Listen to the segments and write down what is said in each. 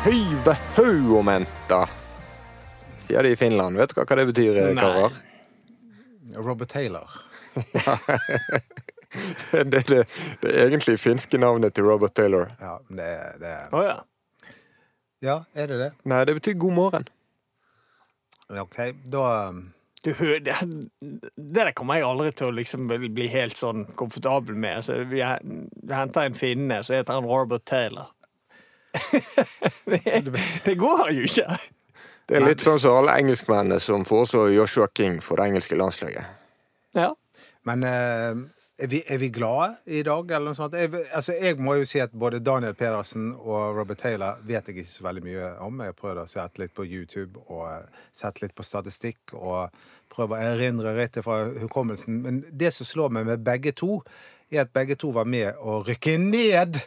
Høyve hauomenta, sier de i Finland. Vet dere hva det betyr, Nei. karer? Robert Taylor. Det er det, det egentlig finske navnet til Robert Taylor. Ja, det, det Oh, ja. Ja, er det det? Nei, det betyr god morgen. OK, da um, Du, det, det der kommer jeg aldri til å liksom bli helt sånn komfortabel med. Altså, vi, vi henter en finne, så heter han Robert Taylor. Det, det går jo ikke! Det er litt sånn som alle engelskmennene som foreslår Joshua King for det engelske landslaget. Ja. Men eh, er, vi, er vi glade i dag, eller noe sånt? Jeg, altså, jeg må jo si at både Daniel Pedersen og Robert Taylor vet jeg ikke så veldig mye om. Jeg har prøvd å sette litt på YouTube og sette sett litt på statistikk og prøve å erindre rett fra hukommelsen. Men det som slår meg med begge to, er at begge to var med å rykke ned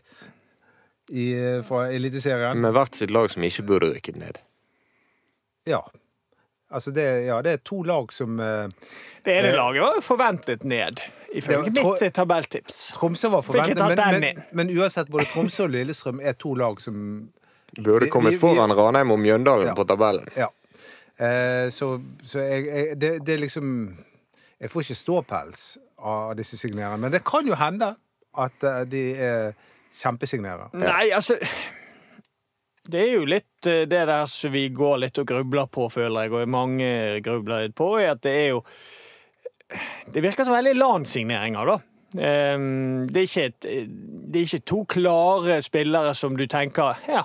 i, fra Eliteserien. Med hvert sitt lag som ikke burde rykket ned. Ja. Altså det, ja, det er to lag som eh, Det ene laget var forventet ned, ifølge mitt eh, tabelltips. Tromsø var forventet, men, men, men uansett, både Tromsø og Lillestrøm er to lag som Burde kommet foran Ranheim og Mjøndalen Ja. på tabellen. Ja. Eh, så så jeg, jeg det, det er liksom Jeg får ikke ståpels av disse signerene. Men det kan jo hende at eh, de er kjempesignerer. Nei, altså Det er jo litt eh, det der som vi går litt og grubler på, føler jeg, og mange grubler litt på, er at det er jo Det virker som veldig LAN-signeringer, da. Ehm, Det er, ikke et, det er ikke to klare spillere som du tenker Ja,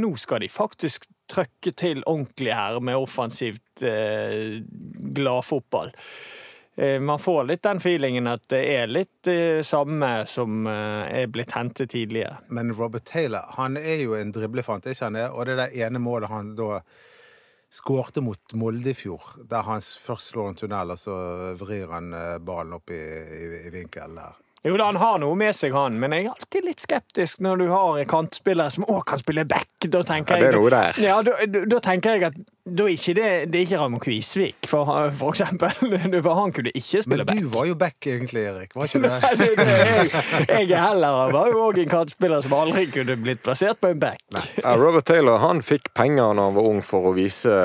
nå skal de faktisk trøkke til ordentlig her med offensivt eh, gladfotball. Eh, Man får litt den feelingen at det er litt det samme som eh, er blitt hentet tidligere. Men Robert Taylor han er jo en driblefant, ikke han er? Og det der ene målet han da skårte mot Molde i fjor, der han først slår en tunnel, og så vrir han eh, ballen opp i, i, i vinkel der. Jo da, han har noe med seg, han, men jeg er alltid litt skeptisk når du har kantspillere som òg kan spille back. Da tenker Ja, det er jeg, noe der. Ja, da, da, da tenker jeg at da er ikke det, det er ikke Ramon Kvisvik, for, for eksempel. For han kunne ikke spille back. Men back. du var jo back, egentlig, Erik. Var ikke du det? jeg, jeg er heller var jo òg en kantspiller som aldri kunne blitt plassert på en back. Ja, Robert Taylor han fikk penger når han var ung for å vise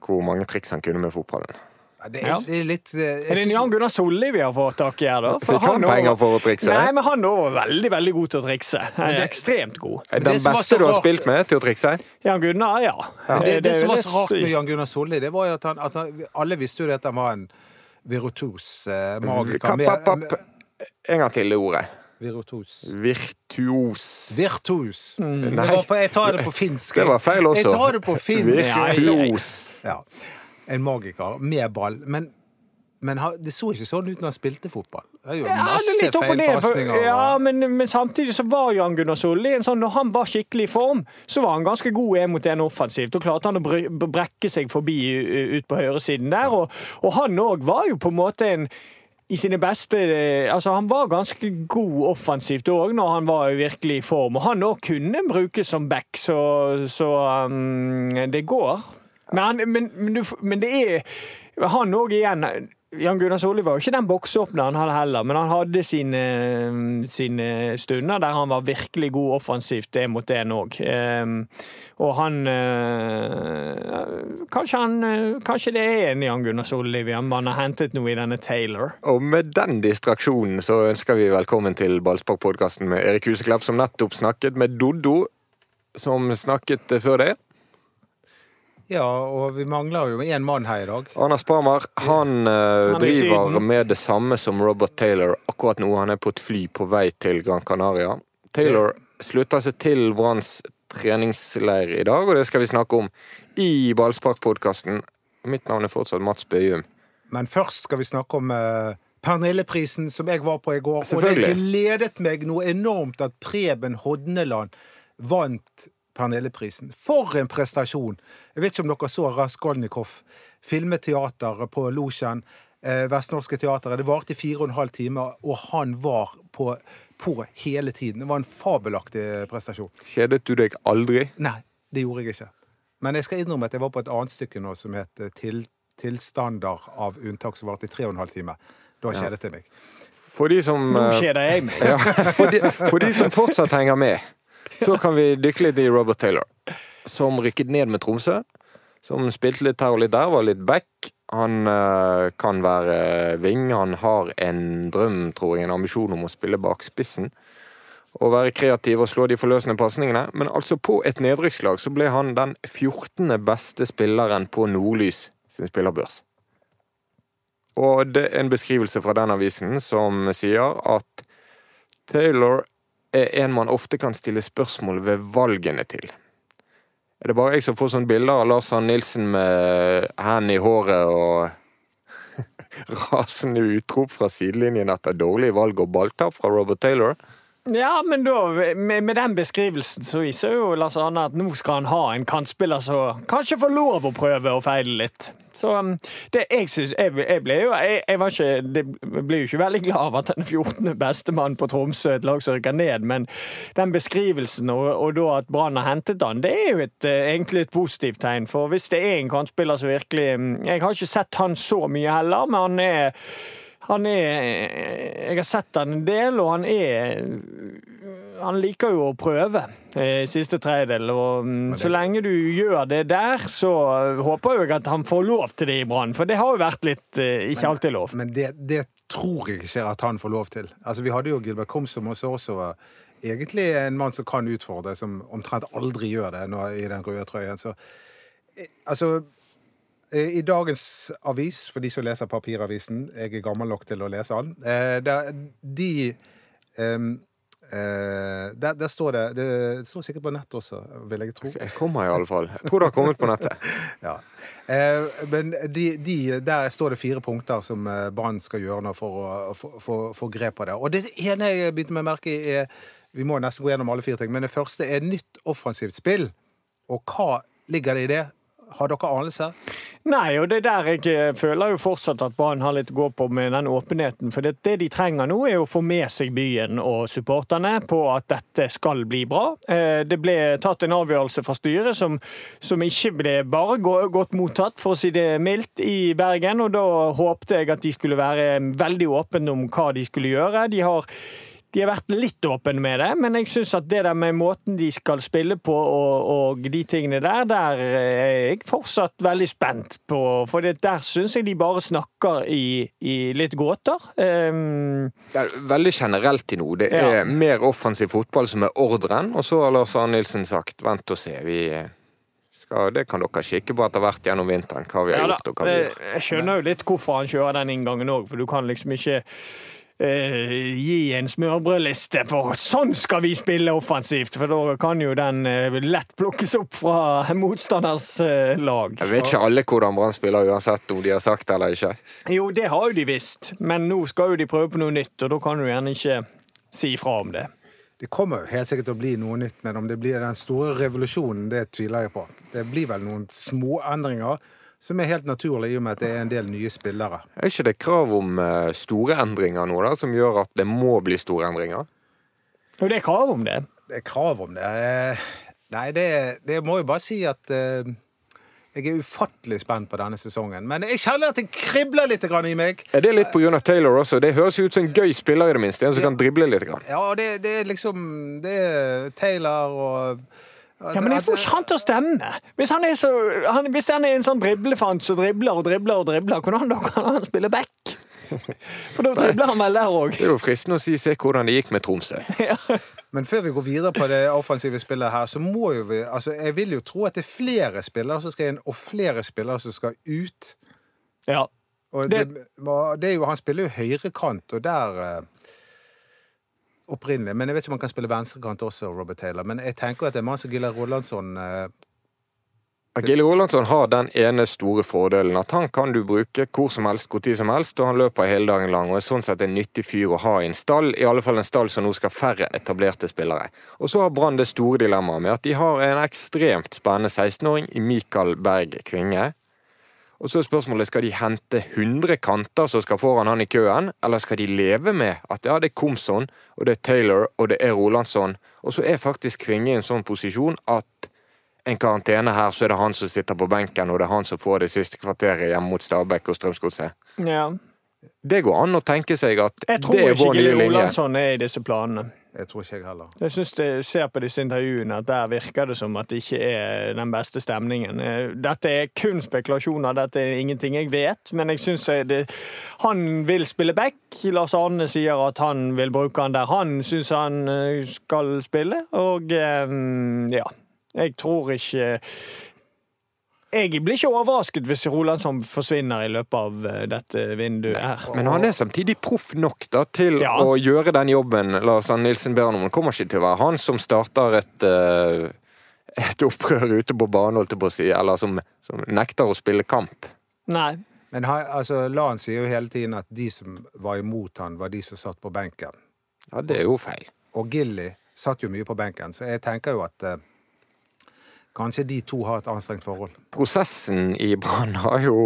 hvor mange triks han kunne med fotballen. Det er, det er litt eh, jeg Er det en Jan Gunnar Solli vi har fått tak i her, da? For Fikk han også- penger for å trikse? Nei, men han er var veldig veldig god til å trikse. Han er ekstremt god. Er det Den beste du har rart- spilt med til å trikse? Jan Gunnar, ja. ja. det, det er som var så rart med. Jan Gunnar Solli, det var jo at han, at han Alle visste jo at han var en virotos eh, magiker. En gang til det ordet. Virtuos. Virtuos. Virtus. Mm. Det på, jeg tar det på finsk. Det var feil også. Jeg tar det på finsk. Virtuos. Ja. En magiker med ball. Men, men det så ikke sånn ut når han spilte fotball. Det er jo masse feilpasninger. Ja, men, men samtidig så var Jan Gunnar Solli en sånn Når han var skikkelig i form, så var han ganske god en mot en offensivt. Da klarte han å brekke seg forbi uh, ut på høyresiden der. Og, og han òg var jo på en måte en i sine beste Altså, han var ganske god offensivt òg når han var virkelig i form. Og han òg kunne brukes som back, så, så um, det går. Men, men, men, men det er Han òg igjen Jan Gunnar Solli var jo ikke den boksåpneren han heller, men han hadde sine, sine stunder der han var virkelig god offensivt det mot det òg. Og han eh, kanskje, han eh, kanskje det er en Jan Gunnar Solli man har hentet noe i denne Taylor. Og med den distraksjonen så ønsker vi velkommen til Ballspark-podkasten med Erik Huseklepp, som nettopp snakket med Doddo, som snakket eh, før det. Ja, og vi mangler jo én mann her i dag. Anders Parmar han, eh, Han er driver med det samme som Robert Taylor akkurat nå. Han er på et fly på vei til Gran Canaria. Taylor slutter seg til Branns treningsleir i dag, og det skal vi snakke om i Ballspark-podkasten. Mitt navn er fortsatt Mats Bøyum. Men først skal vi snakke om uh, Pernilleprisen, som jeg var på i går. Og det gledet meg noe enormt at Preben Hodneland vant Pernilleprisen. For en prestasjon! Jeg vet ikke om dere så Raskolnikov filme teater på Losjen. Eh, Vestnorske Teatret. Det varte i fire og en halv time, og han var på, på hele tiden. Det var en fabelaktig prestasjon. Kjedet du deg aldri? Nei, det gjorde jeg ikke. Men jeg skal innrømme at jeg var på et annet stykke nå som het eh, til, 'Tilstander av unntak', som varte i tre og en halv time. Da kjedet jeg meg. For de som Nå eh, kjeder jeg meg. ja, for, de, for de som fortsatt henger med, så kan vi dykke litt i Robert Taylor. som rykket ned med Tromsø. Som spilte litt her og litt der, var litt back. Han uh, kan være ving. Han har en drøm, tror jeg, en ambisjon om å spille bak spissen. Og være kreativ og slå de forløsende pasningene. Men altså på et nedrykkslag så ble han den 14. beste spilleren på Nordlys sin spillerbørs. Og det er en beskrivelse fra den avisen som sier at Taylor er en man ofte kan stille spørsmål ved valgene til. Er det bare jeg som får sånne bilder av Lars Arne Nilsen med hendene i håret og rasende utrop fra sidelinjen etter dårlig valg og balltap fra Robert Taylor? Ja, men da, med, med, den beskrivelsen så viser jo Lars Arne at nå skal han ha en kantspiller som kanskje får lov å prøve å feile litt. Så um, det jeg syns jeg, jeg, ble jo jeg, jeg var ikke, det ble jo ikke veldig glad av at den 14. bestemann på Tromsø, et lag som rykker ned, men den beskrivelsen og, og da at Brann har hentet han, det er jo et, eh, egentlig et positivt tegn. For hvis det er en kantspiller som virkelig um, Jeg har ikke sett han så mye heller, men han er han er Jeg har sett han en del, og han er Han liker jo å prøve i siste tredjedel. Og mm, så lenge du gjør det der, så håper jeg at han får lov til det i Brann. For det har jo vært litt ikke ikke alltid lov. Men det, det tror jeg ikke at han får lov til. Altså, Vi hadde jo Gilbert Kom som også, også var egentlig en mann som kan utfordre, som omtrent aldri gjør det nå, i den røde trøyen. Så eh, altså Eh, I dagens avis, for de som leser papiravisen, jeg er gammel nok til å lese den, eh, der, de um, der, der, står det Det står sikkert på nettet også, vil jeg tro. Jeg kommer i alle fall. Jeg tror det har kommet på nettet. ja. men de, de, der står det fire punkter som Brann skal gjøre nå for å få grep på det. Og det ene jeg begynte med å merke i, er Vi må nesten gå gjennom alle fire ting, men det første er nytt offensivt spill. Og hva ligger det i det? Har dere anelse? Nei, og det er der jeg eh, føler jo fortsatt at Brann har litt å gå på med den åpenheten. For det, det, de trenger nå, er å få med seg byen og supporterne på at dette skal bli bra. Eh, det ble tatt en avgjørelse fra styret som, som ikke ble bare godt mottatt, for å si det mildt, i Bergen. Og da håpte jeg at de skulle være veldig åpne om hva de skulle gjøre. De har de har vært litt åpne med det, men jeg syns at det der med måten de skal spille på og, og, de tingene der, der er jeg fortsatt veldig spent på. For der syns jeg de bare snakker i, i litt gåter. Um, det er veldig generelt i noe. Det er ja. mer offensiv fotball som er ordren, og så har Lars Arne Nilsen sagt vent og se. vi... Skal, det kan dere kikke på etter hvert gjennom vinteren. hva vi har ja, gjort og hva vi gjør. Jeg skjønner jo litt hvorfor han kjører den inngangen òg, for du kan liksom ikke eh, gi en smørbrødliste for sånn skal vi spille offensivt, for da kan jo den eh, lett plukkes opp fra motstanders eh, lag. Jeg vet ikke alle hvordan Brann spiller, uansett om de har sagt det eller ikke. Jo, det har jo de visst, men nå skal jo de prøve på noe nytt, og da kan du gjerne ikke si ifra om det. Det kommer jo helt sikkert til å bli noe nytt, men om det blir den store revolusjonen, det tviler jeg på. Det blir vel noen små endringer som er helt naturlig i og med at det er en del nye spillere. Er ikke det krav om eh, store endringer nå, da, som gjør at det må bli store endringer? Jo, det er krav om det. Det er krav om det. Eh, nei, det, det må jo bare si at uh, jeg er ufattelig spent på denne sesongen. Men jeg kjenner at det kribler litt i meg. Er det litt pga. Taylor også? Det høres ut som en gøy spiller, i det minste. En som kan drible litt. Ja, det, det, er liksom Det er Taylor og ja, Men jeg får ikke han til å stemme! Hvis han er, så, han, hvis han er en sånn driblefant som dribler og dribler og dribler, hvordan da kan han spille back? For da dribler han vel der òg. Det er jo fristende å si se hvordan det gikk med Tromsø. ja. Men før vi går videre på det offensive spillet her, så må jo vi altså Jeg vil jo tro at det er flere spillere som skal inn, og flere spillere som skal ut. Ja. Og det, det, det er jo, Han spiller jo høyrekant, og der eh, opprinnelig. Men jeg vet ikke om han kan spille venstrekant også, Robert Taylor. Men jeg tenker at det er mann som Gillar Rolandsson eh, Gille Rolandsson har den ene store fordelen at han kan du bruke hvor som helst, hvor tid som helst, og han løper hele dagen lang. og er sånn sett en nyttig fyr å ha i en stall, i alle fall en stall som nå skal færre etablerte spillere. Og så har Brann det store dilemmaet med at de har en ekstremt spennende 16-åring i Mikael Berg Kvinge, og så er spørsmålet skal de hente 100 kanter som skal foran han i køen, eller skal de leve med at ja, det er Komson, og det er Taylor, og det er Rolandsson, og så er faktisk Kvinge i en sånn posisjon at en karantene her, så er det han som sitter på benken, og det er han som får det siste kvarteret hjemme mot Stabæk og Strømsgodset. Ja. Det går an å tenke seg at det er vår nye linje. Jeg tror ikke Rolandsson er i disse planene. Jeg tror ikke jeg heller. Jeg syns jeg ser på disse intervjuene at der virker det som at det ikke er den beste stemningen. Eh, Dette er kun spekulasjoner, dette er ingenting jeg vet, men jeg syns han vil spille back. Lars Arne sier at han vil bruke han der han syns han eh, skal spille, og eh, ja. Jeg tror ikke jeg blir ikke overrasket hvis Rolandsson forsvinner i løpet av eh, dette vinduet her. Men han er samtidig proff nok da, til Ja. å gjøre den jobben. Lars Ann Nilsen ber han om. Det kommer ikke til å være han som starter et, eh, et opprør ute på banen, holdt jeg på å si, eller som, som nekter å spille kamp. Nei. Men han, altså, Lan sier jo hele tiden at de som var imot han, var de som satt på benken. Ja, det er jo feil. Og Gilly satt jo mye på benken, så jeg tenker jo at eh, kanskje de to har et anstrengt forhold. Prosessen i Brann har jo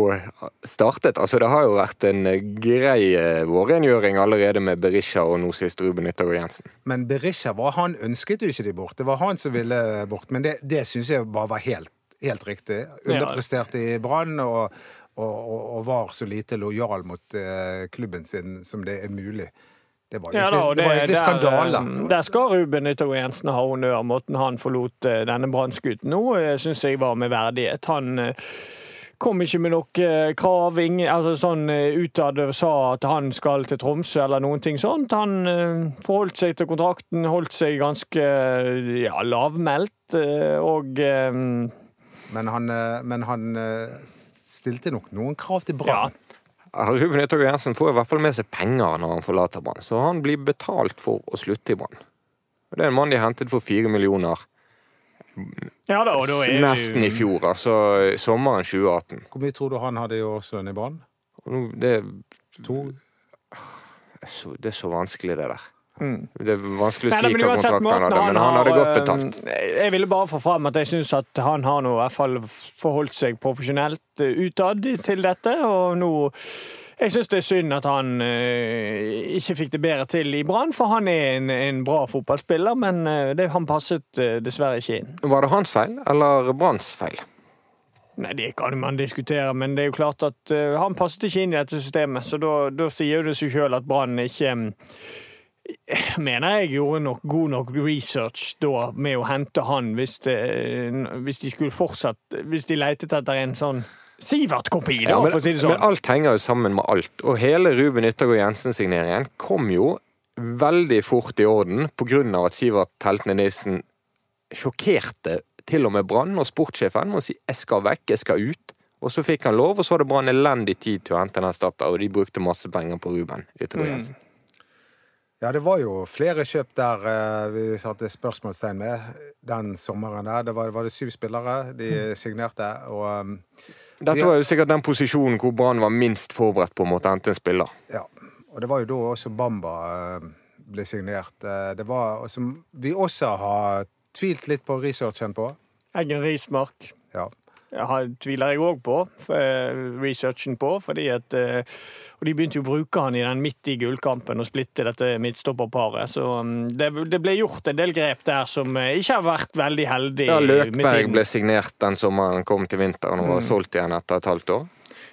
startet. Altså, det har jo vært en grei eh, vårrengjøring allerede med Berisha og nå sist Ruben Yttergård Jensen. Men Berisha var, han ønsket jo ikke de bort. Det var han som ville bort. Men det, det syns jeg bare var helt, helt riktig. Underpresterte i Brann og, og, og, og var så lite lojal mot eh, klubben sin som det er mulig. Det var Ja, egentlig, da, det, det, var egentlig skandale. eh, Der skal Ruben Yttergård Jensen ha honnør. Måten han forlot eh, denne brannskuten nå, syns jeg var med verdighet. Han eh, kom ikke med noe kraving, altså sånn eh, utad sa at han skal til Tromsø eller noen ting sånt. Han eh, forholdt seg til kontrakten, holdt seg ganske eh, ja, lavmælt, eh, og eh, Men han, eh, men han eh, stilte nok noen krav til ja. Brann. Ja, Ruben Yttergård Jensen får i hvert fall med seg penger når han forlater Brann, så han blir betalt for å slutte i Brann. Det er en mann de hentet for fire millioner ja da, og da er nesten i fjor, altså sommeren 2018. Hvor mye tror du han hadde i årslønn i Brann? Det, det er så vanskelig, det der. Mm. Det er vanskelig å si hva kontrakten han hadde, men han hadde godt betalt. eh, Jeg ville bare få fram at jeg syns at han har nå i hvert fall forholdt seg profesjonelt eh, utad til dette, og nå jeg syns det er synd at han eh, ikke fikk det bedre til i Brann, for han er en, en bra fotballspiller, men eh, det, han passet eh, dessverre ikke inn. Var det hans feil, eller Branns feil? Nei, Det kan man diskutere, men det er jo klart at eh, han passet ikke inn i dette systemet, så da, sier jo det seg sjøl at Brann ikke mener jeg gjorde nok god nok research da med å hente han hvis, det, hvis de skulle fortsatt Hvis de letet etter en sånn Sivert-kopi, da, Ja, men, for å si det sånn. men alt henger jo sammen med alt. Og hele Ruben Yttergård Jensen-signeringen kom jo veldig fort i orden pga. at Sivert Teltene Nissen sjokkerte til og med Brann og sportssjefen med å si 'jeg skal vekk, jeg skal ut'. Og så fikk han lov, og så hadde Brann elendig tid til å hente en erstatter, og de brukte masse penger på Ruben Yttergård Mm. Ja, det var jo flere kjøp der eh, vi satte spørsmålstegn med den sommeren der. Det var, var det syv spillere de signerte, og um, Dette var jo sikkert den posisjonen hvor Brann var minst forberedt på å måtte hente en spiller. ja. Og det var jo da også Bamba uh, ble signert. Uh, Det var som vi også har tvilt litt på researchen på. Eggen Rismark Ja. Har, tviler jeg òg på, eh, researchen på, fordi at eh, Og de begynte jo å bruke han i den midt i gullkampen og splitte dette midtstopperparet. Så um, det, det ble gjort en del grep der som eh, ikke har vært veldig heldig Ja, Løkberg ble signert den sommeren kom til vinteren og var solgt igjen etter et halvt år.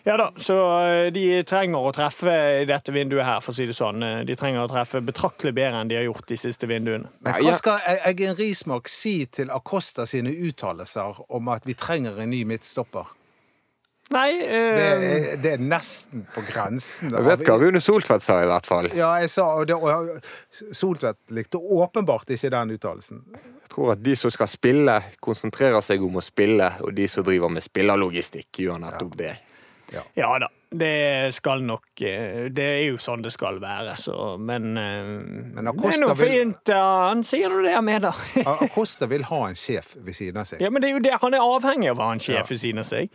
Ja da, så eh, de trenger å treffe i dette vinduet her, for å si det sånn. Eh, De trenger å treffe betraktelig bedre enn de har gjort de siste vinduene. Men hva skal Eggen Rismark si til Acosta sine uttalelser om at vi trenger en ny midtstopper? Nei Det eh, er, det er nesten på grensen. Jeg vet hva Rune Soltvedt sa, i hvert fall. Ja, jeg sa, og, det, og Soltvedt likte åpenbart ikke den uttalelsen. Jeg tror at de som skal spille, konsentrerer seg om å spille, og de som driver med spillerlogistikk, gjør nettopp det. Ja da, det skal nok eh, Det er jo sånn det skal være, så Men, men Men det er noe vil- fint Han sier nå det med, da. Acosta vil ha en sjef ved siden av seg. Ja, men det er jo det han er avhengig av å ha en sjef ved siden av seg.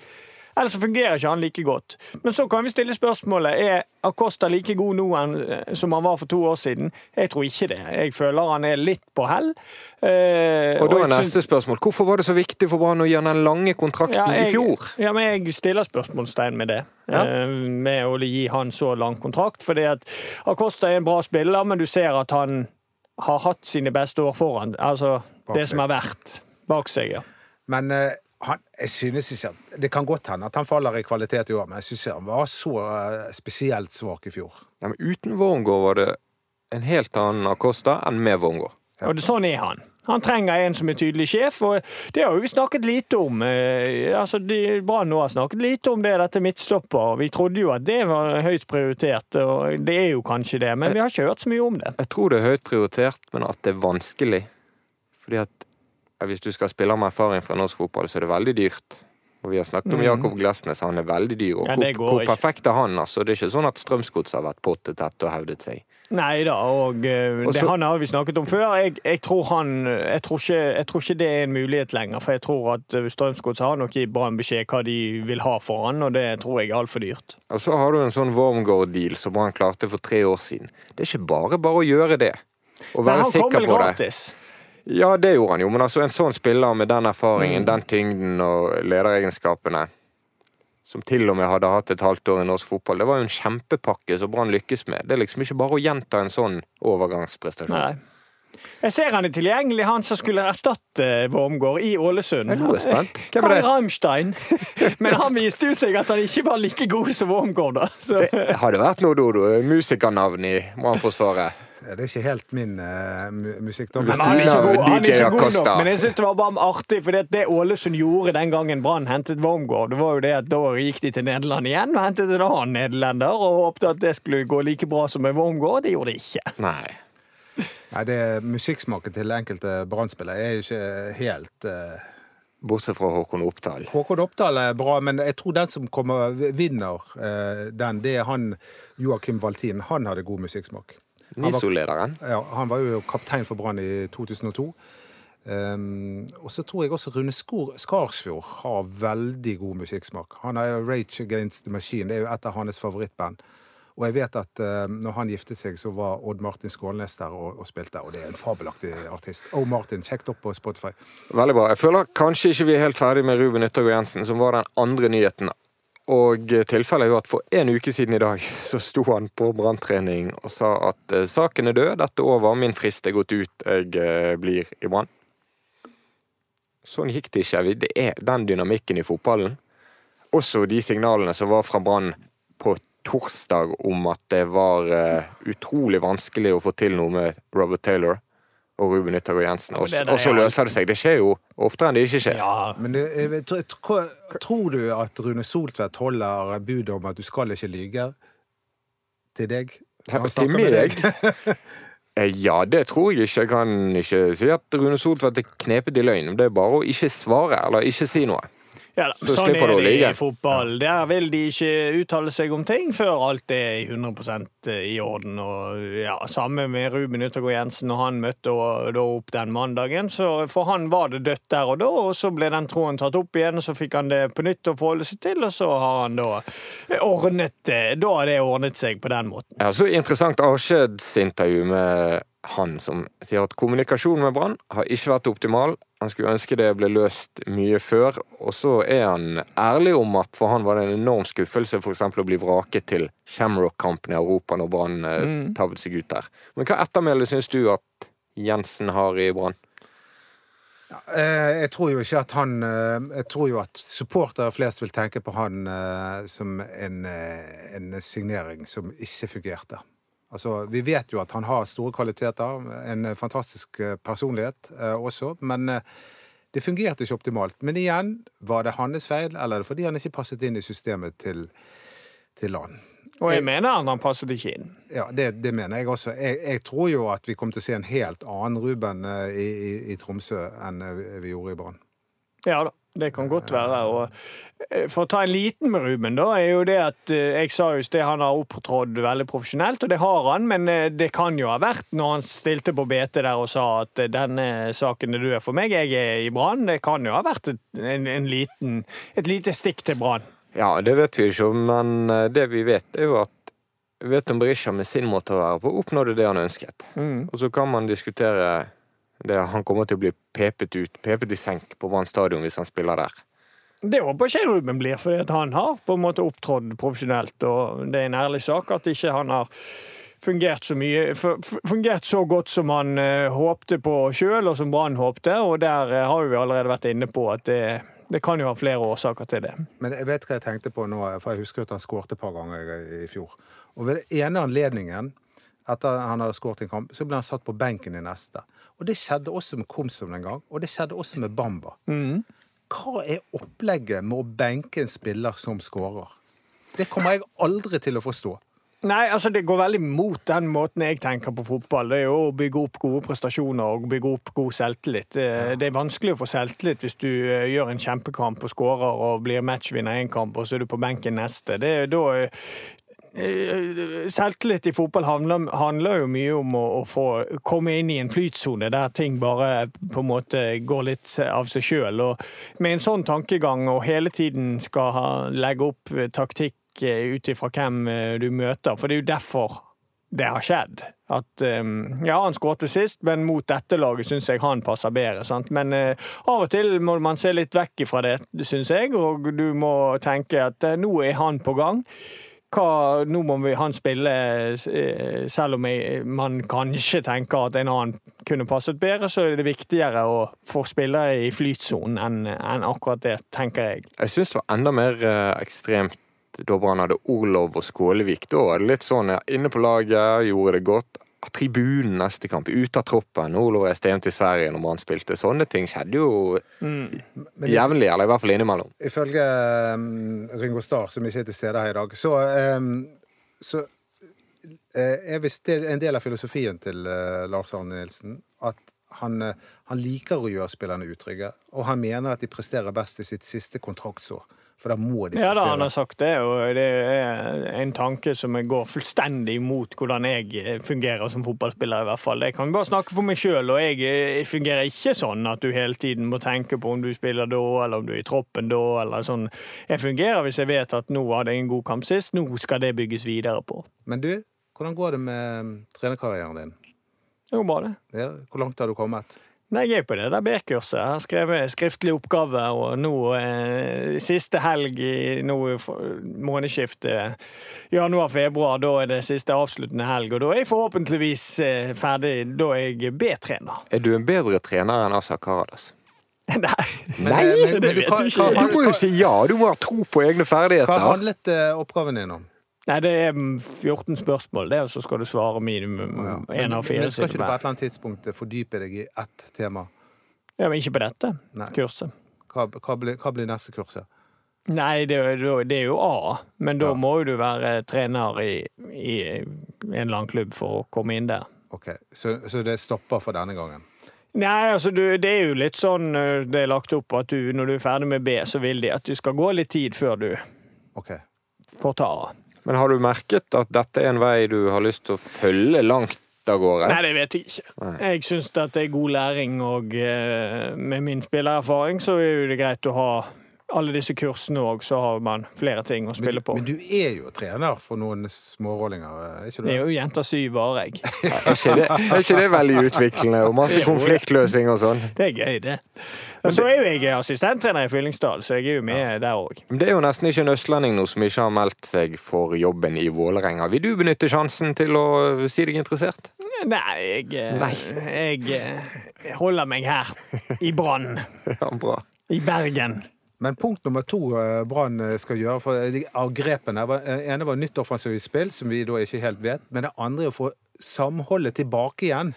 Ellers så fungerer ikke han like godt. Men så kan vi stille spørsmålet er Acosta like god nå eh, som han var for to år siden. Jeg tror ikke det. Jeg føler han er litt på hell. Eh, Og da er neste synes... spørsmål hvorfor var det så viktig for Brann å han den lange kontrakten ja, jeg, i fjor? Ja, men jeg stiller spørsmålstegn med det. Ja. Eh, med å gi han så lang kontrakt. Fordi at Acosta er en bra spiller, men du ser at han har hatt sine beste år foran. Altså det som er verdt bak seg, ja. Men eh, han, jeg synes ikke at Det kan godt hende at han faller i kvalitet i år, men jeg synes ikke han var så eh, spesielt svak i fjor. Ja, men uten Wormgård var det en helt annen Acosta enn med Wormgård. Og det, sånn er han. Han trenger en som er tydelig sjef, og det har vi snakket lite om. Eh, altså, Brann har snakket lite om det, dette midtstopper. Vi trodde jo at det var høyt prioritert, og det er jo kanskje det, men vi har ikke hørt så mye om det. Jeg tror det er høyt prioritert, men at det er vanskelig. Fordi at hvis du skal spille med erfaring fra norsk fotball, så er det veldig dyrt. Og vi har snakket om mm. Jakob Glesnes, han er veldig dyr. Og ja, hvor, hvor perfekt er han? altså? Det er ikke sånn at Strømsgods har vært pottetett og hevdet seg. Nei da, og det det han har vi snakket om før. Jeg, jeg, tror han, jeg, tror ikke, jeg, tror ikke, det er en mulighet lenger. For jeg tror at eh, Strømsgods har nok gitt Brann beskjed hva de vil ha for han, og det tror jeg er altfor dyrt. Og så har du en sånn Wormgård-deal som Brann klarte for tre år siden. Det er ikke bare bare å gjøre det. Og være sikker på gratis. det. Ja, det gjorde han jo, men altså en sånn spiller med den erfaringen, mm. den tyngden og lederegenskapene som til og med hadde hatt et halvt år i norsk fotball. Det var jo en kjempepakke som Brann lykkes med. Det er liksom ikke bare å gjenta en sånn overgangsprestasjon. Nei. Jeg ser han er tilgjengelig, han som skulle erstatte Wormgård i Ålesund. Jeg er spent. Hvem er det? Rammstein. Men han viste jo seg at han ikke var like god som Wormgård. Da. Det hadde vært noe Dodo. Musikernavn i Brannforsvaret. Det er ikke helt min uh, musikk. Men han er ikke god, han er ikke god nok. Men jeg synes det var bare artig, for det Ålesund gjorde den gangen Brann hentet Wormgård, det var jo det at da gikk de til Nederland igjen og hentet en annen nederlender og håpte at det skulle gå like bra som med Wormgård. Det gjorde det ikke. Nei. Nei, det Musikksmaken til enkelte Brann-spillere er jo ikke helt uh... Bortsett fra Håkon Oppdal. Håkon Oppdal er bra, men jeg tror den som kommer vinner uh, den, det er han Joakim Valtin. Han hadde god musikksmak. NISO-lederen? Ja, han var jo kaptein for Brann i 2002. Um, ehm, og så tror jeg også Rune Skarsfjord har veldig god musikksmak. Han er Rage Against the Machine. Det er jo et av hans favorittband. Og jeg vet at uh, når han giftet seg, så var Odd Martin Skålnes der og, og, spilte. Og det er en fabelaktig artist. Oh Martin, sjekk opp på Spotify. Veldig bra. Jeg føler kanskje ikke vi er helt ferdig med Ruben Yttergård Jensen, som var den andre nyheten og tilfellet er jo at for en uke siden i dag så sto han på branntrening og sa at eh, saken er død, dette er over, min frist er gått ut, jeg eh, blir i Brann. Sånn gikk det ikke. Det er den dynamikken i fotballen. Også de signalene som var fra Brann på torsdag om at det var uh, utrolig vanskelig å få til noe med Robert Taylor og Ruben Yttergård Jensen. Og, og så løser det seg. Det skjer jo oftere enn det ikke skjer. Ja, men det, jeg, tror, tror du at Rune Soltvedt holder budet om at du skal ikke lyge til deg? Til meg? Eh, ja, det tror jeg ikke. Jeg kan ikke si at Rune Soltvedt er knepet i løgn. Det er bare å ikke svare eller ikke si noe. Ja da, så sånn er det i fotball. Der vil de ikke uttale seg om ting før alt er 100% i orden. Og ja, Samme med Ruben Yttergård Jensen når han møtte opp den mandagen. Så For han var det dødt der og da, og så ble den tråden tatt opp igjen, og så fikk han det på nytt å forholde seg til, og så har han da ordnet Da har det ordnet seg på den måten. Ja, så Interessant avskjedsintervju med han som sier at kommunikasjonen med Brann har ikke vært optimal. Han skulle ønske det ble løst mye før. Og så er han ærlig om at for han var det en enorm skuffelse f.eks. å bli vraket til Shamrock-kampen i Europa når Brann eh, mm. tabbet seg ut der. Men hva ettermæle syns du at Jensen har i Brann? Eh, jeg tror jo ikke at han eh, Jeg tror jo at supportere flest vil tenke på han som en, en signering som ikke fungerte. Altså, vi vet jo at han har store kvaliteter, en fantastisk eh, personlighet eh, også, men eh, det fungerte ikke optimalt. Men igjen, var det hans feil, eller er det fordi han ikke passet inn i systemet til, til land? Og jeg mener han, han passet ikke inn. Ja, det, det mener jeg også. Jeg, jeg, tror jo at vi kommer til å se en helt annen Ruben i, i, i Tromsø enn vi gjorde i Brann. Ja da. Det kan godt være. Og eh, for å ta en liten med Ruben, da, er jo det at eh, jeg sa jo at han har opptrådt veldig profesjonelt, og det har han, men eh, det kan jo ha vært når han stilte på BT der og sa at denne saken er død for meg, jeg er i Brann. Det kan jo ha vært et, en, en liten, et lite stikk til Brann. Ja, det vet vi ikke, men det vi vet, er jo at vet om Berisha med sin måte å være på oppnådde det han ønsket. Mm. Og så kan man diskutere det, han kommer til å bli pepet ut, pepet i senk på Brann stadion hvis han spiller der. Det håper ikke Ruben blir, for han har på en måte opptrådt profesjonelt. Og det er en ærlig sak at ikke han har fungert så mye fungert så godt som han uh, håpte på sjøl, og som Brann håpte. Og der uh, har vi allerede vært inne på at det, det, kan jo ha flere årsaker til det. Men jeg vet hva jeg tenkte på nå, for jeg husker at han skårte et par ganger i fjor. Og ved den ene anledningen etter han hadde skåret en kamp, så ble han satt på benken i neste. Og det skjedde også med Komsom en gang, og det skjedde også med Bamba. Hva er opplegget med å benke en spiller som skårer? Det kommer jeg aldri til å forstå. Nei, altså Det går veldig mot den måten jeg tenker på fotball. Det er jo å bygge opp gode prestasjoner og bygge opp god selvtillit. Det, det er vanskelig å få selvtillit hvis du eh, gjør en kjempekamp og skårer og blir matchvinner én kamp, og så er du på benken neste. Det er da eh, Selvtillit i fotball handler, handler, jo mye om å, å, få komme inn i en flytsone der ting bare på en måte går litt av seg sjøl. Med en sånn tankegang og hele tiden skal ha, legge opp taktikk ut ifra hvem eh, du møter, for det er jo derfor det har skjedd. At Ja, han skåret sist, men mot dette laget syns jeg han passer bedre. Sant? Men uh, av og til må man se litt vekk fra det, syns jeg, og du må tenke at uh, nå er han på gang hva, nå må vi, han spille, eh, selv om jeg, man kanskje tenker at en annen kunne passet bedre, så er det viktigere å få spillere i flytsonen enn, enn akkurat det, tenker jeg. Jeg syns det var enda mer eh, ekstremt da Brann hadde Orlov og Skålevik. Da var det litt sånn ja, inne på laget, gjorde det godt tribunen neste kamp, ut av troppen. Olof reiste hjem til Sverige når Brann spilte. Sånne ting skjedde jo mm. jevnlig, eller i hvert fall innimellom. Ifølge um, Ringo Starr, som ikke er til stede her i dag, så, um, så uh, er visst en del av filosofien til uh, Lars Arne Nilsen at han, uh, han liker å gjøre spillerne utrygge, og han mener at de presterer best i sitt siste kontraktsår. For da må de Ja da, han har sagt det, og det er en tanke som går fullstendig imot hvordan jeg eh, fungerer som fotballspiller, i hvert fall. Jeg kan bare snakke for meg sjøl, og jeg, eh, fungerer ikke sånn at du hele tiden må tenke på om du spiller da, eller om du er i troppen da, eller sånn. Jeg fungerer hvis jeg vet at nå hadde jeg en god kamp sist, nå skal det bygges videre på. Men du, hvordan går det med trenerkarrieren din? Det går bra, det. Ja, hvor langt har du kommet? Jeg er på det der B-kurset. Jeg har skrevet skriftlig oppgave, og nå eh, siste helg i nå, månedsskiftet januar-februar, da er det siste avsluttende helg, og da er jeg forhåpentligvis eh, ferdig. Da er jeg B-trener. Er du en bedre trener enn Asa Karadas? Nei, Nei men, men, det vet du ikke. Du må jo si ja, du må ha tro på egne ferdigheter. Hva handlet eh, oppgaven din om? Nei, det er 14 spørsmål, det, og så skal du svare minimum én ja. av fire. Men skal ikke du på et eller annet tidspunkt fordype deg i ett tema? Ja, Men ikke på dette Nei. kurset. Hva, hva, blir, hva, blir, neste kurset? Nei, det, det er jo A, men da ja. må du være trener i, i, en eller annen klubb for å komme inn der. Ok, Så, så det stopper for denne gangen? Nei, altså du, det er jo litt sånn det er lagt opp at du, når du er ferdig med B, så vil de at du skal gå litt tid før du okay. får ta A. Men har du merket at dette er en vei du har lyst til å følge langt av gårde? Nei, det vet jeg ikke. Nei. Jeg syns det er god læring, og eh, med min spillererfaring så er det greit å ha alle disse kursene òg, så har man flere ting å spille på. Men, du er jo trener for noen smårollinger, er ikke du? Det er jo jenter syv var jeg. er, ikke det, er ikke det veldig utviklende og masse konfliktløsning og sånn? Det er gøy, det. Og så er jo jeg assistenttrener i Fyllingsdal, så jeg er jo med ja. der òg. Det er jo nesten ikke en østlending nå som ikke har meldt seg for jobben i Vålerenga. Vil du benytte sjansen til å si deg interessert? Nei, jeg, eh, Nei. jeg eh, holder meg her. I Brann. Ja, bra. I Bergen. Men punkt nummer to uh, Brann eh, skal gjøre for, de av grepene uh, ene var nytt offensivt spill, som vi da ikke helt vet. Men det andre er å få samholdet tilbake igjen.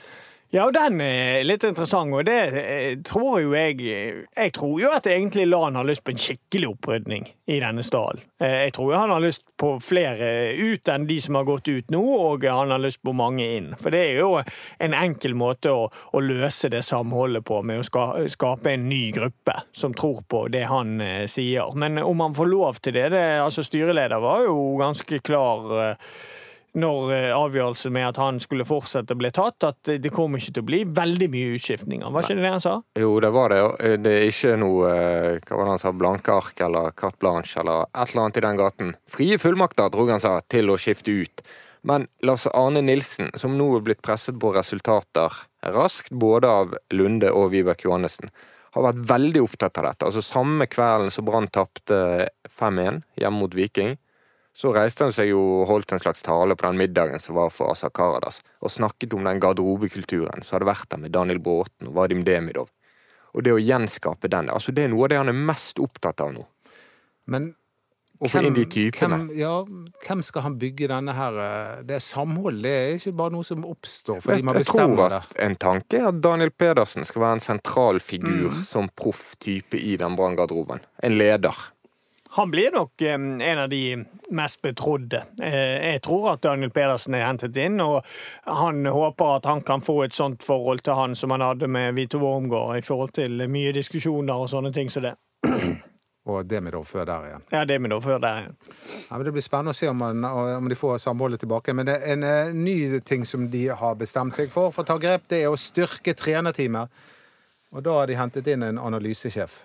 Ja, den er litt interessant, og det eh, tror jo jeg Jeg tror jo at egentlig Lan har lyst på en skikkelig opprydning i denne stallen. Eh, jeg tror jo han har lyst på flere ut enn de som har gått ut nå, og han har lyst på mange inn. For det er jo en enkel måte å, å løse det samholdet på, med å skape en ny gruppe som tror på det han eh, sier. Men om han får lov til det, det altså Styreleder var jo ganske klar når eh, avgjørelsen med at han skulle fortsette ble tatt, at det kommer ikke til å bli veldig mye utskiftninger. Var ikke det det han sa? Jo, det var det. Eh, det er ikke noe eh, hva var det han sa, blanke ark eller carte blanche eller et eller annet i den gaten. Frie fullmakter, tror jeg han sa, til å skifte ut. Men Lars Arne Nilsen, som nå er blitt presset på resultater raskt, både av Lunde og Vibeke Johannessen, har vært veldig opptatt av dette. Altså Samme kvelden som Brann tapte 5-1 hjemme mot Viking, så reiste han seg og holdt en slags tale på den middagen som var for Asa Karadas, og snakket om den garderobekulturen som hadde vært der med Daniel Bråten og Vadim Demidov. Og det å gjenskape den, altså det er noe av det han er mest opptatt av nå. Men typene. Hvem, ja, hvem skal han bygge denne her eh, Det er samhold, det er ikke bare noe som oppstår fordi Jeg, man jeg tror at en tanke er at Daniel Pedersen skal være en sentral figur Mm. som proff type i den Brann-garderoben. En leder. Han blir nok en av de mest betrodde. Eh, jeg tror at Daniel Pedersen er hentet inn, og han håper at han kan få et sånt forhold til han som han hadde med Vito Wormgård, i forhold til mye diskusjoner og sånne ting som det. Og det med da før der igjen. Ja, det med da før der igjen. Ja, men det blir spennende å se om, man, om de får samholdet tilbake. Men det er en eh, ny ting som de har bestemt seg for for å ta grep, det er å styrke trenerteamet. Og da har de hentet inn en analysesjef.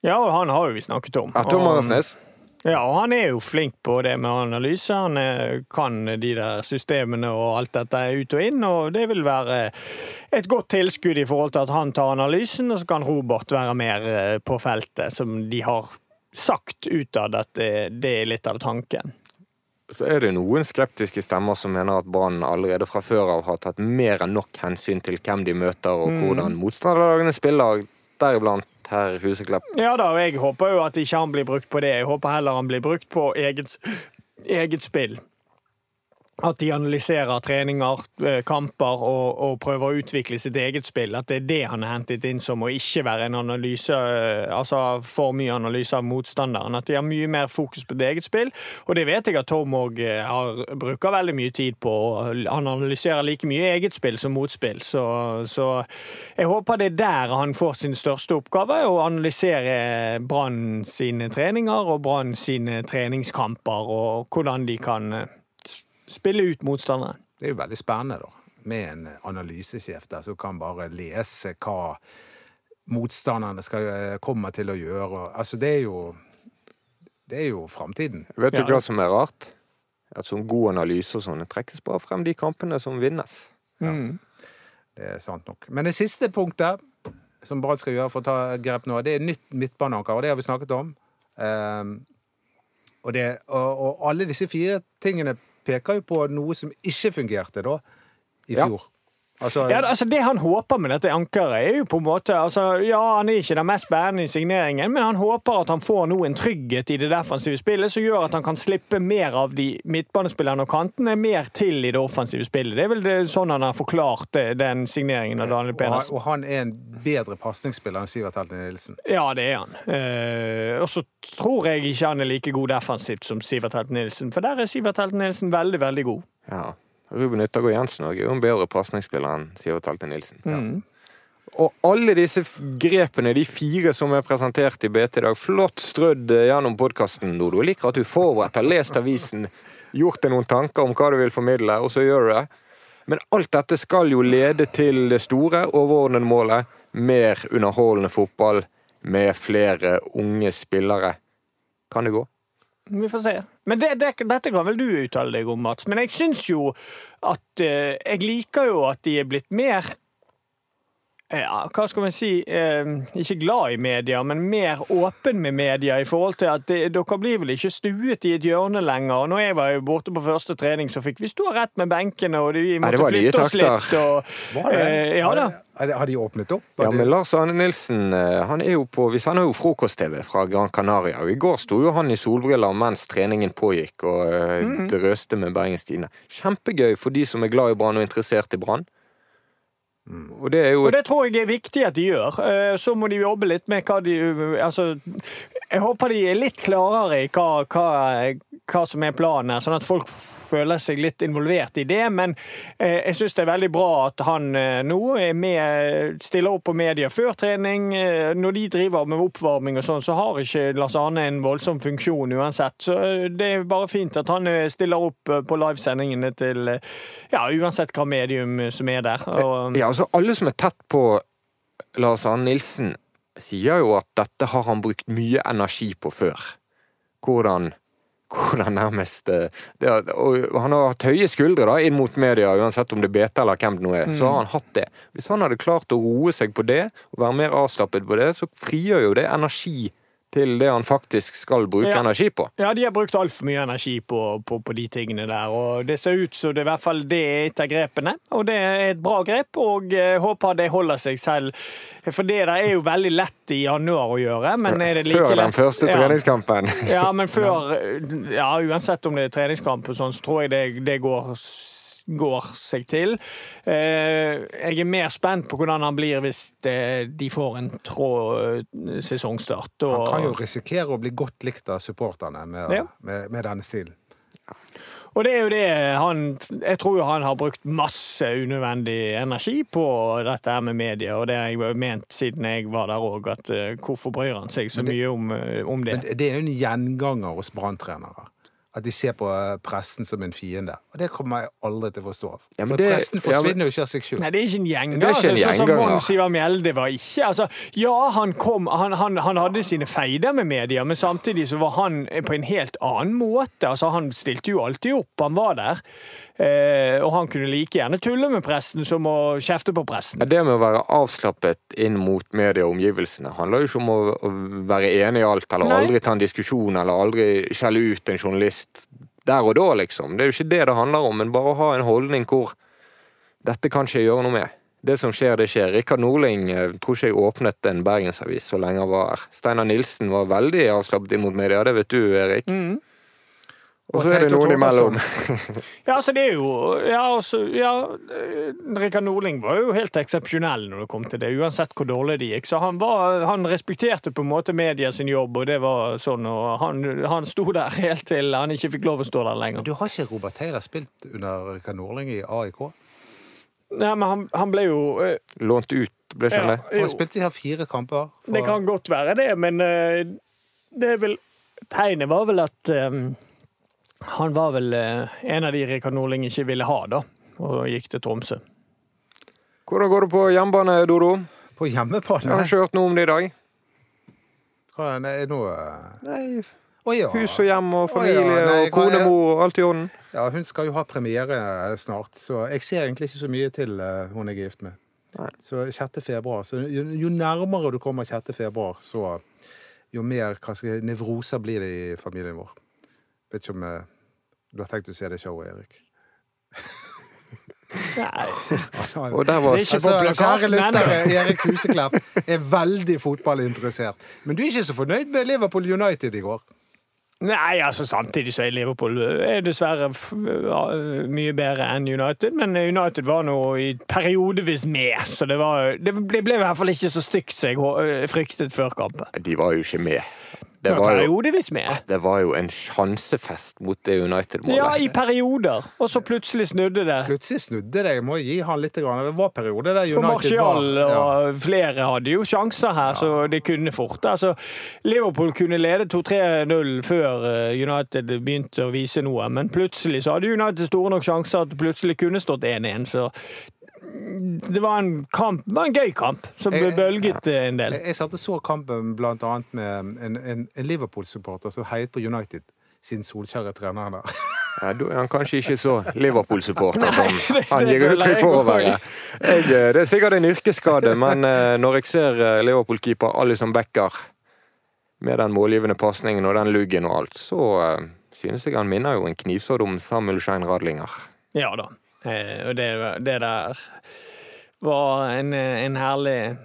Ja, han har jo vi snakket om. Ja, Tom Og- Ja, og han er jo flink på det med analyse. Han eh, kan de der systemene og alt dette ut og inn, og det vil være et godt tilskudd i forhold til at han tar analysen, og så kan Robert være mer eh, på feltet, som de har sagt utad at det, det er litt av tanken. Så er det noen skeptiske stemmer som mener at Brann allerede fra før av har tatt mer enn nok hensyn til hvem de møter og Mm. hvordan motstanderlagene spiller, deriblant herr Huseklepp. Ja da, og jeg håper jo at ikke han blir brukt på det. Jeg håper heller han blir brukt på eget, eget spill. At de analyserer treninger, eh, kamper og, og prøver å utvikle sitt eget spill. At det er det han er hentet inn som, og ikke være en analyse, eh, altså for mye analyse av motstanderen. At de har mye mer fokus på det eget spill, og det vet jeg at Tom òg bruker veldig mye tid på. Han analyserer like mye eget spill som motspill, så, så jeg håper det er der han får sin største oppgave, å analysere Brann sine treninger og Brann sine treningskamper, og hvordan de kan eh, spille ut motstanderen. Det er jo veldig spennende, da. Med en analysesjef der som kan bare lese hva motstanderne skal, komme kommer til å gjøre. Altså, det er jo Det er jo framtiden. Vet du hva som er rart? At sånn god analyse og sånn, trekkes bare frem de kampene som vinnes. Mm. Det er sant nok. Men det siste punktet som Brann skal gjøre for å ta grep nå, det er nytt midtbaneanker, og det har vi snakket om. Um, og, det, og, og alle disse fire tingene peker jo på noe som ikke fungerte da, i fjor. Altså, Ja, altså Det han håper med dette ankeret, er jo på en måte altså, Ja, han er ikke den mest bærende i signeringen, men han håper at han får nå en trygghet i det defensive spillet som gjør at han kan slippe mer av de midtbanespillerne og kantene mer til i det offensive spillet. Det er vel det, sånn han har forklart det, den signeringen av Daniel og, og han er en bedre pasningsspiller enn Sivert Helten Nilsen. Ja, det er han. Eh, og så tror jeg ikke han er like god defensivt som Sivert Helten Nilsen, for der er Sivert Helten Nilsen veldig, veldig god. Ja. Ruben Yttergård Jensen også er jo en bedre pasningsspiller enn Sivert Helte Nilsen. Og alle disse grepene, de fire som er presentert i BT i dag, flott strødd eh, gjennom podkasten, Dodo. Jeg liker at du er forberedt, har lest avisen, gjort deg noen tanker om hva du vil formidle, og så gjør du det. Men alt dette skal jo lede til det store, overordnede målet. Mer underholdende fotball med flere unge spillere. Kan det gå? Vi får se. Men det, det, dette kan vel du uttale deg om, Mats. Men jeg syns jo at eh, Jeg liker jo at de er blitt mer ja, hva skal man si, eh, ikke glad i media, men mer åpen med media i forhold til at det, dere blir vel ikke stuet i et hjørne lenger. Når jeg var jo borte på første trening, så fikk vi stå rett med benkene, og vi måtte var flytte oss litt. Og, Var det? eh, ja da. har de åpnet opp? Var Ja, men Lars Arne Nilsen eh, han er jo på, vi sender jo frokost-TV fra Gran Canaria. og I går sto jo han i solbriller mens treningen pågikk og eh, Mm. drøste med Bergens Tidende. Kjempegøy for de som er glad i Brann og interessert i Brann. Og det jo Og det tror jeg er viktig at de gjør. Eh, Så må de jobbe litt med hva de Altså, jeg håper de er litt klarere i hva, hva, hva som er planen, her, sånn at folk føler seg litt involvert i det. Men eh, jeg syns det er veldig bra at han eh, nå med, stiller opp på media før trening. Når de driver med oppvarming og sånn, så har ikke Lars Arne en voldsom funksjon uansett. Så det er bare fint at han stiller opp på livesendingene til ja, uansett hva medium som er der. Og, Ja, altså Alle som er tett på Lars Arne Nilsen, sier jo at dette har han brukt mye energi på før. Hvordan hvordan nærmest eh, det, og Han har hatt høye skuldre da, inn mot media, uansett om det er BT eller hvem det nå er. Så har han hatt det. Hvis han hadde klart å roe seg på det, og være mer avslappet på det, så frigjør jo det energi til det han faktisk skal bruke Ja. energi på. Ja, de har brukt altfor mye energi på, på, på de tingene der, og det ser ut som det i hvert fall det er et av grepene. Og det er et bra grep, og jeg håper det holder seg selv. For det der er jo veldig lett i januar å gjøre, men er det like lett Før den første Ja. treningskampen. Ja, men før Ja, uansett om det er treningskamp og sånn, så tror jeg det, det går, går seg til. Eh, jeg er mer spent på hvordan han blir hvis de får en trå sesongstart. sesongstart. Han kan jo risikere å bli godt likt av supporterne med, Ja. med, med denne stilen. og det er jo det han Jeg tror jo han har brukt masse unødvendig energi på dette her med media, og det har jeg jo ment siden jeg var der òg, at eh, hvorfor bryr han seg så det- mye om, eh, om det? Men det er jo en gjenganger hos branntrenere. At de ser på eh, pressen som en fiende. Og det kommer jeg aldri til å forstå. Ja, For det- pressen ja, men- forsvinner jo ikke av seg sjøl. Nei, det er ikke en gjenger. Er ikke en altså, sånn som. Mons Ivar Mjelde var ikke. Altså, ja, han kom han, han, han hadde sine feider med media, men samtidig så var han på en helt annen måte. Altså, han stilte jo alltid opp, han var der. Eh, og han kunne like gjerne tulle med pressen som å kjefte på pressen. Ja, Det med å være avslappet inn mot media og omgivelsene handler jo ikke om å, å være enig i alt, eller Nei. aldri ta en diskusjon, eller aldri skjelle ut en journalist der og da, liksom. Det er jo ikke det det handler om, men bare å ha en holdning hvor dette kan ikke jeg gjøre noe med. Det som skjer, det skjer. Rikard Norling eh, tror ikke jeg åpnet en bergensavis så lenge han var her. Steinar Nilsen var veldig avslappet inn mot media, det vet du, Erik. Mm. Og så er det noen imellom. Tordarsson. Ja, altså det er jo Ja, altså, ja eh, Rikard Norling var jo helt eksepsjonell når det kom til det, uansett hvor dårlig det gikk. Så han, var, han respekterte på en måte media sin jobb, og det var sånn, og han, han sto der helt til han ikke fikk lov å stå der lenger. Du har ikke Robert Taylor spilt under Rikard Norling i AIK? Nei, men han, han ble jo eh, Lånt ut, ble ikke ja, det? Han spilte her fire kamper. for- Det kan godt være det, men eh, det er vel Tegnet var vel at eh, han var vel eh, en av de Rikard Norling ikke ville ha, da, og gikk til Tromsø. Hvordan går det på hjemmebane, Dodo? På hjemmebane? Jeg har ikke hørt noe om det i dag. Hva er det nå eh? Nei, Å ja. Hus og hjem og Å ja, familie nei, og konemor og alt i orden. ja, hun skal jo ha premiere eh, snart, så jeg ser egentlig ikke så mye til hun jeg er gift med. Nei. Så 6. februar. Så jo, jo nærmere du kommer 6. februar, så jo mer hva skal jeg, nevroser blir det i familien vår. Vet ikke om eh, du har tenkt å se det showet, Erik? Nei. Og der var Det er ikke Altså, på plakaten kjære lyttere. Erik Huseklepp er veldig fotballinteressert. Men du er ikke så fornøyd med Liverpool United i går? Nei, altså samtidig så er Liverpool er dessverre f mye bedre enn United. Men United var nå i periodevis med, så det, var, det ble, ble i hvert fall ikke så stygt som jeg fryktet før kampen. De var jo ikke med. Det var periodevis med. det var jo en sjansefest mot det United-målet. Ja, i perioder. Og så plutselig snudde det. Plutselig snudde det. Jeg må gi han litt. Grann. Det var perioder der For United Martial var ja. og flere hadde jo sjanser her, så det kunne fort. Altså, Liverpool kunne lede 2-3-0 før eh, United begynte å vise noe, men plutselig så hadde United store nok sjanser at det plutselig kunne stått 1-1. Så det var en kamp, det var en gøy kamp, som Eh, bølget eh, en del. Jeg, jeg satt og så kampen blant annet med en, en, en Liverpool-supporter som heiet på United, siden Solskjær er treneren der. Ja, da er han kanskje ikke så Liverpool-supporter som han gir uttrykk for å være. Jeg, eh, det er sikkert en yrkesskade, men eh, når jeg ser Liverpool-keeper Alison Becker med den målgivende pasningen og den luggen og alt, så synes jeg han minner jo en knivsådd om Samuel Schein Radlinger. Ja da. Eh, Og det, det der var en, en herlig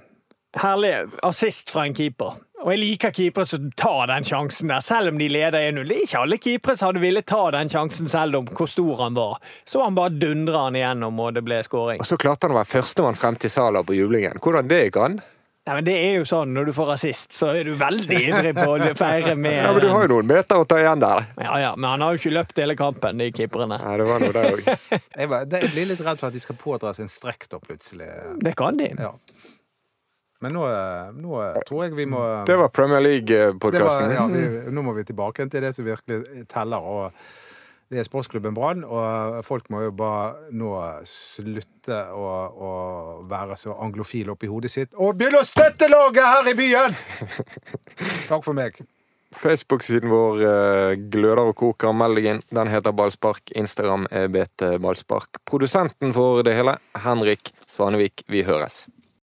Herlig assist fra en keeper. Og jeg liker keepere som tar den sjansen der, selv om de leder 1-0. Det er ikke alle keepere som hadde villet ta den sjansen selv om hvor stor han var. Så han bare dundra han igjennom, og det ble skåring. Og så klarte han å være førstemann frem til Sala på jublingen. Hvordan det gikk an? Nei, men det er jo sånn når du får assist, så er du veldig ivrig på å feire med Ja, men Du har jo noen meter å ta igjen der. Ja, ja, men han har jo ikke løpt hele kampen, de keeperne. Ja, det var noe der også. Jeg, blir litt redd for at de skal pådra seg en strekk da plutselig. Det kan de. Ja. Men nå, nå tror jeg vi må Det var Premier League-podkasten. ja, vi, Nå må vi tilbake til det som virkelig teller. og Det er sportsklubben Brann, og folk må jo bare nå slutte å, å være så anglofil oppi hodet sitt og begynne å støtte laget her i byen! Takk for meg. Facebook-siden vår eh, gløder og koker. Meld deg inn. Den heter Ballspark. Instagram er BT Ballspark. Produsenten for det hele, Henrik Svanevik. Vi høres.